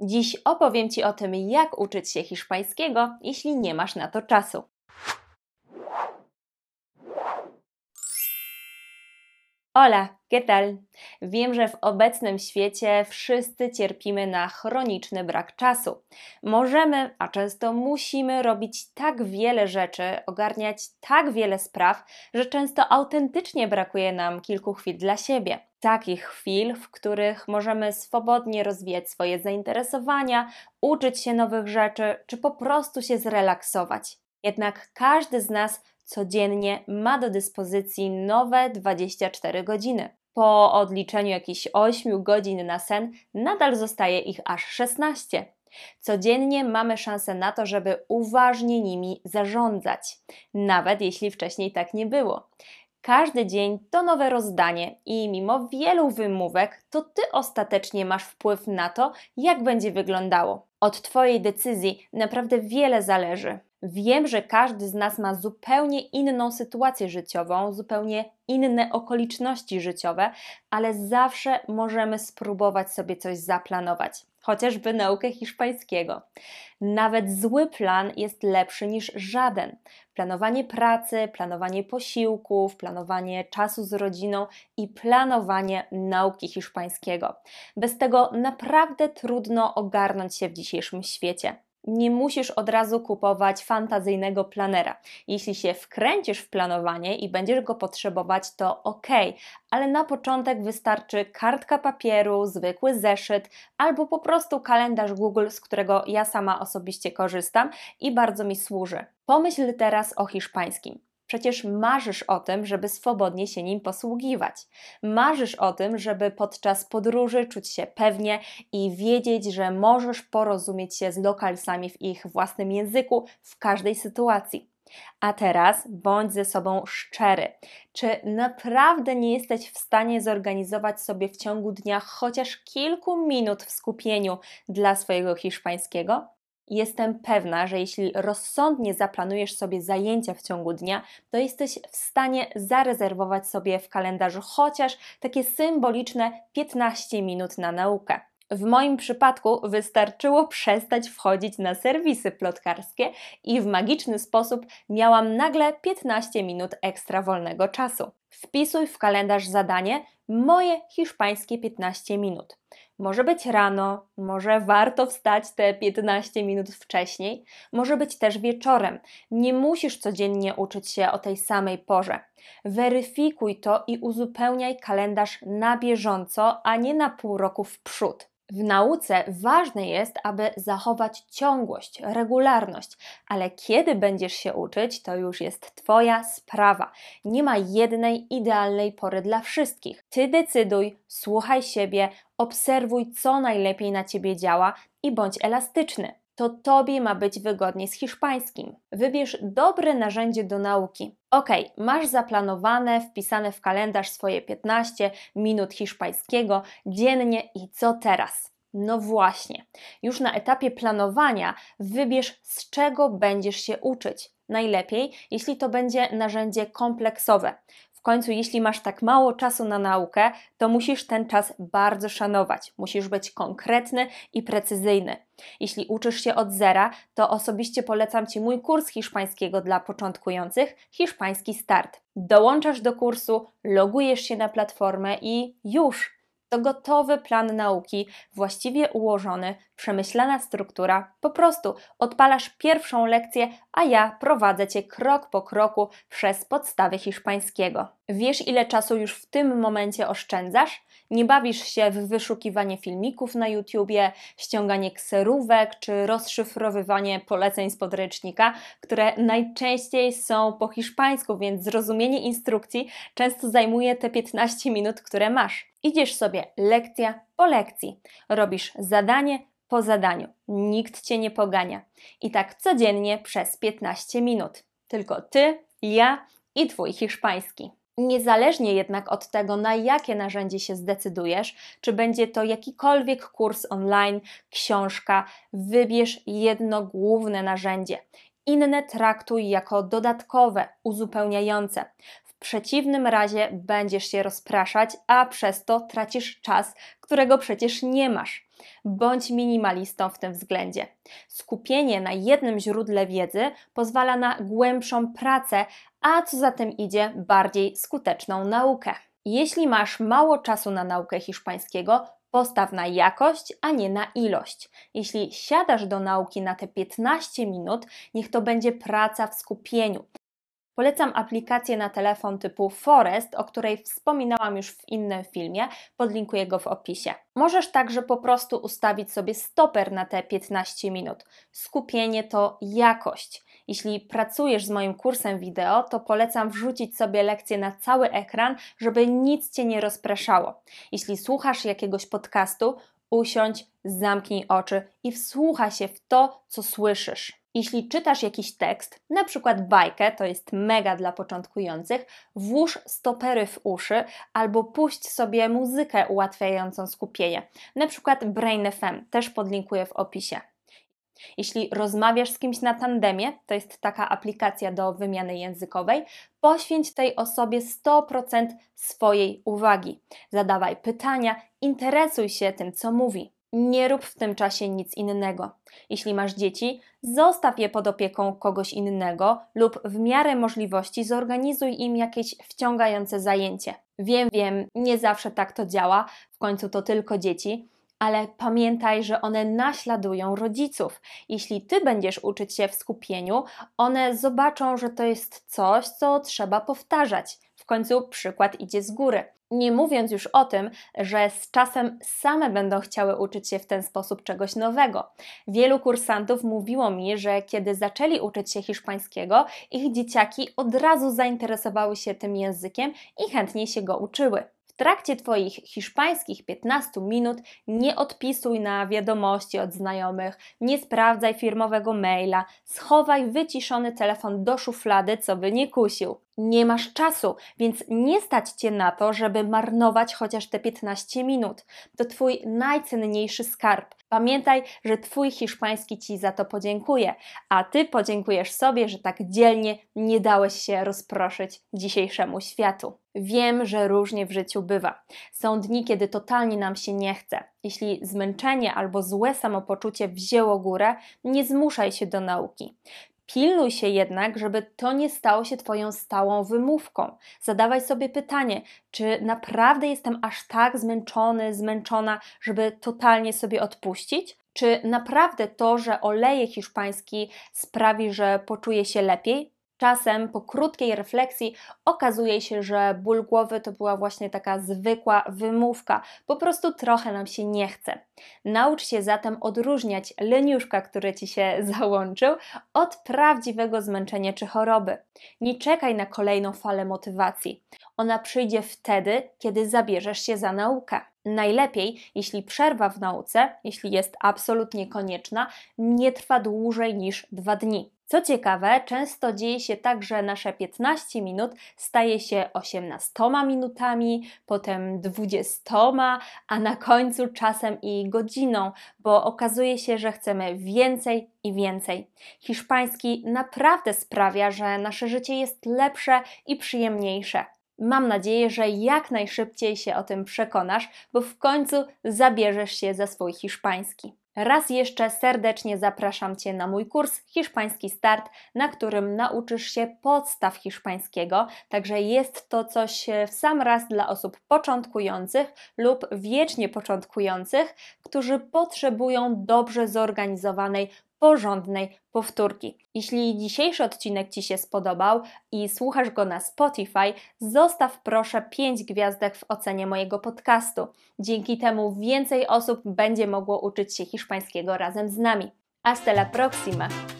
Dziś opowiem Ci o tym, jak uczyć się hiszpańskiego, jeśli nie masz na to czasu. Hola, ¿qué tal? Wiem, że w obecnym świecie wszyscy cierpimy na chroniczny brak czasu. Możemy, a często musimy robić tak wiele rzeczy, ogarniać tak wiele spraw, że często autentycznie brakuje nam kilku chwil dla siebie. Takich chwil, w których możemy swobodnie rozwijać swoje zainteresowania, uczyć się nowych rzeczy, czy po prostu się zrelaksować. Jednak każdy z nas codziennie ma do dyspozycji nowe 24 godziny. Po odliczeniu jakichś 8 godzin na sen, nadal zostaje ich aż 16. Codziennie mamy szansę na to, żeby uważnie nimi zarządzać, nawet jeśli wcześniej tak nie było. Każdy dzień to nowe rozdanie i mimo wielu wymówek, to ty ostatecznie masz wpływ na to, jak będzie wyglądało. Od Twojej decyzji naprawdę wiele zależy. Wiem, że każdy z nas ma zupełnie inną sytuację życiową, zupełnie inne okoliczności życiowe, ale zawsze możemy spróbować sobie coś zaplanować, chociażby naukę hiszpańskiego. Nawet zły plan jest lepszy niż żaden. Planowanie pracy, planowanie posiłków, planowanie czasu z rodziną i planowanie nauki hiszpańskiego. Bez tego naprawdę trudno ogarnąć się w dzisiejszym świecie nie musisz od razu kupować fantazyjnego planera. Jeśli się wkręcisz w planowanie i będziesz go potrzebować, to ok, ale na początek wystarczy kartka papieru, zwykły zeszyt albo po prostu kalendarz Google, z którego ja sama osobiście korzystam i bardzo mi służy. Pomyśl teraz o hiszpańskim. Przecież marzysz o tym, żeby swobodnie się nim posługiwać. Marzysz o tym, żeby podczas podróży czuć się pewnie i wiedzieć, że możesz porozumieć się z lokalsami w ich własnym języku w każdej sytuacji. A teraz bądź ze sobą szczery. Czy naprawdę nie jesteś w stanie zorganizować sobie w ciągu dnia chociaż kilku minut w skupieniu dla swojego hiszpańskiego? Jestem pewna, że jeśli rozsądnie zaplanujesz sobie zajęcia w ciągu dnia, to jesteś w stanie zarezerwować sobie w kalendarzu chociaż takie symboliczne 15 minut na naukę. W moim przypadku wystarczyło przestać wchodzić na serwisy plotkarskie i w magiczny sposób miałam nagle 15 minut ekstra wolnego czasu. Wpisuj w kalendarz zadanie moje hiszpańskie 15 minut. Może być rano, może warto wstać te 15 minut wcześniej, może być też wieczorem. Nie musisz codziennie uczyć się o tej samej porze. Weryfikuj to i uzupełniaj kalendarz na bieżąco, a nie na pół roku w przód. W nauce ważne jest, aby zachować ciągłość, regularność, ale kiedy będziesz się uczyć, to już jest Twoja sprawa. Nie ma jednej idealnej pory dla wszystkich. Ty decyduj, słuchaj siebie, obserwuj, co najlepiej na Ciebie działa i bądź elastyczny to Tobie ma być wygodnie z hiszpańskim. Wybierz dobre narzędzie do nauki. Ok, masz zaplanowane, wpisane w kalendarz swoje 15 minut hiszpańskiego dziennie i co teraz? No właśnie, już na etapie planowania wybierz, z czego będziesz się uczyć. Najlepiej, jeśli to będzie narzędzie kompleksowe. Końcu, jeśli masz tak mało czasu na naukę, to musisz ten czas bardzo szanować. Musisz być konkretny i precyzyjny. Jeśli uczysz się od zera, to osobiście polecam Ci mój kurs hiszpańskiego dla początkujących Hiszpański Start. Dołączasz do kursu, logujesz się na platformę i już to gotowy plan nauki, właściwie ułożony, przemyślana struktura. Po prostu odpalasz pierwszą lekcję, a ja prowadzę cię krok po kroku przez podstawy hiszpańskiego. Wiesz, ile czasu już w tym momencie oszczędzasz? Nie bawisz się w wyszukiwanie filmików na YouTubie, ściąganie kserówek czy rozszyfrowywanie poleceń z podręcznika, które najczęściej są po hiszpańsku, więc zrozumienie instrukcji często zajmuje te 15 minut, które masz. Idziesz sobie lekcja po lekcji, robisz zadanie po zadaniu, nikt cię nie pogania. I tak codziennie przez 15 minut. Tylko ty, ja i twój hiszpański. Niezależnie jednak od tego, na jakie narzędzie się zdecydujesz, czy będzie to jakikolwiek kurs online, książka, wybierz jedno główne narzędzie. Inne traktuj jako dodatkowe, uzupełniające W przeciwnym razie będziesz się rozpraszać, a przez to tracisz czas, którego przecież nie masz. Bądź minimalistą w tym względzie. Skupienie na jednym źródle wiedzy pozwala na głębszą pracę, a co za tym idzie, bardziej skuteczną naukę. Jeśli masz mało czasu na naukę hiszpańskiego, postaw na jakość, a nie na ilość. Jeśli siadasz do nauki na te 15 minut, niech to będzie praca w skupieniu. Polecam aplikację na telefon typu Forest, o której wspominałam już w innym filmie, podlinkuję go w opisie. Możesz także po prostu ustawić sobie stoper na te 15 minut. Skupienie to jakość. Jeśli pracujesz z moim kursem wideo, to polecam wrzucić sobie lekcję na cały ekran, żeby nic cię nie rozpraszało. Jeśli słuchasz jakiegoś podcastu, usiądź, zamknij oczy i wsłuchaj się w to, co słyszysz. Jeśli czytasz jakiś tekst, na przykład bajkę, to jest mega dla początkujących, włóż stopery w uszy albo puść sobie muzykę ułatwiającą skupienie, na przykład Brain FM, też podlinkuję w opisie. Jeśli rozmawiasz z kimś na tandemie, to jest taka aplikacja do wymiany językowej, poświęć tej osobie 100% swojej uwagi. Zadawaj pytania, interesuj się tym, co mówi. Nie rób w tym czasie nic innego. Jeśli masz dzieci, zostaw je pod opieką kogoś innego lub w miarę możliwości zorganizuj im jakieś wciągające zajęcie. Wiem, wiem, nie zawsze tak to działa, w końcu to tylko dzieci, ale pamiętaj, że one naśladują rodziców. Jeśli ty będziesz uczyć się w skupieniu, one zobaczą, że to jest coś, co trzeba powtarzać. W końcu przykład idzie z góry. Nie mówiąc już o tym, że z czasem same będą chciały uczyć się w ten sposób czegoś nowego. Wielu kursantów mówiło mi, że kiedy zaczęli uczyć się hiszpańskiego, ich dzieciaki od razu zainteresowały się tym językiem i chętnie się go uczyły trakcie Twoich hiszpańskich 15 minut nie odpisuj na wiadomości od znajomych, nie sprawdzaj firmowego maila, schowaj wyciszony telefon do szuflady, co by nie kusił. Nie masz czasu, więc nie stać cię na to, żeby marnować chociaż te 15 minut. To Twój najcenniejszy skarb. Pamiętaj, że Twój hiszpański Ci za to podziękuje, a Ty podziękujesz sobie, że tak dzielnie nie dałeś się rozproszyć dzisiejszemu światu. Wiem, że różnie w życiu bywa. Są dni, kiedy totalnie nam się nie chce. Jeśli zmęczenie albo złe samopoczucie wzięło górę, nie zmuszaj się do nauki. Pilnuj się jednak, żeby to nie stało się Twoją stałą wymówką. Zadawaj sobie pytanie, czy naprawdę jestem aż tak zmęczony, zmęczona, żeby totalnie sobie odpuścić? Czy naprawdę to, że oleje hiszpański sprawi, że poczuję się lepiej? Czasem po krótkiej refleksji okazuje się, że ból głowy to była właśnie taka zwykła wymówka, po prostu trochę nam się nie chce. Naucz się zatem odróżniać leniuszka, który ci się załączył, od prawdziwego zmęczenia czy choroby. Nie czekaj na kolejną falę motywacji. Ona przyjdzie wtedy, kiedy zabierzesz się za naukę. Najlepiej, jeśli przerwa w nauce, jeśli jest absolutnie konieczna, nie trwa dłużej niż dwa dni. Co ciekawe, często dzieje się tak, że nasze 15 minut staje się 18 minutami, potem 20, a na końcu czasem i godziną, bo okazuje się, że chcemy więcej i więcej. Hiszpański naprawdę sprawia, że nasze życie jest lepsze i przyjemniejsze. Mam nadzieję, że jak najszybciej się o tym przekonasz, bo w końcu zabierzesz się za swój hiszpański. Raz jeszcze serdecznie zapraszam Cię na mój kurs Hiszpański Start, na którym nauczysz się podstaw hiszpańskiego, także jest to coś w sam raz dla osób początkujących lub wiecznie początkujących, którzy potrzebują dobrze zorganizowanej porządnej powtórki. Jeśli dzisiejszy odcinek Ci się spodobał i słuchasz go na Spotify, zostaw proszę 5 gwiazdek w ocenie mojego podcastu. Dzięki temu więcej osób będzie mogło uczyć się hiszpańskiego razem z nami. Hasta la próxima!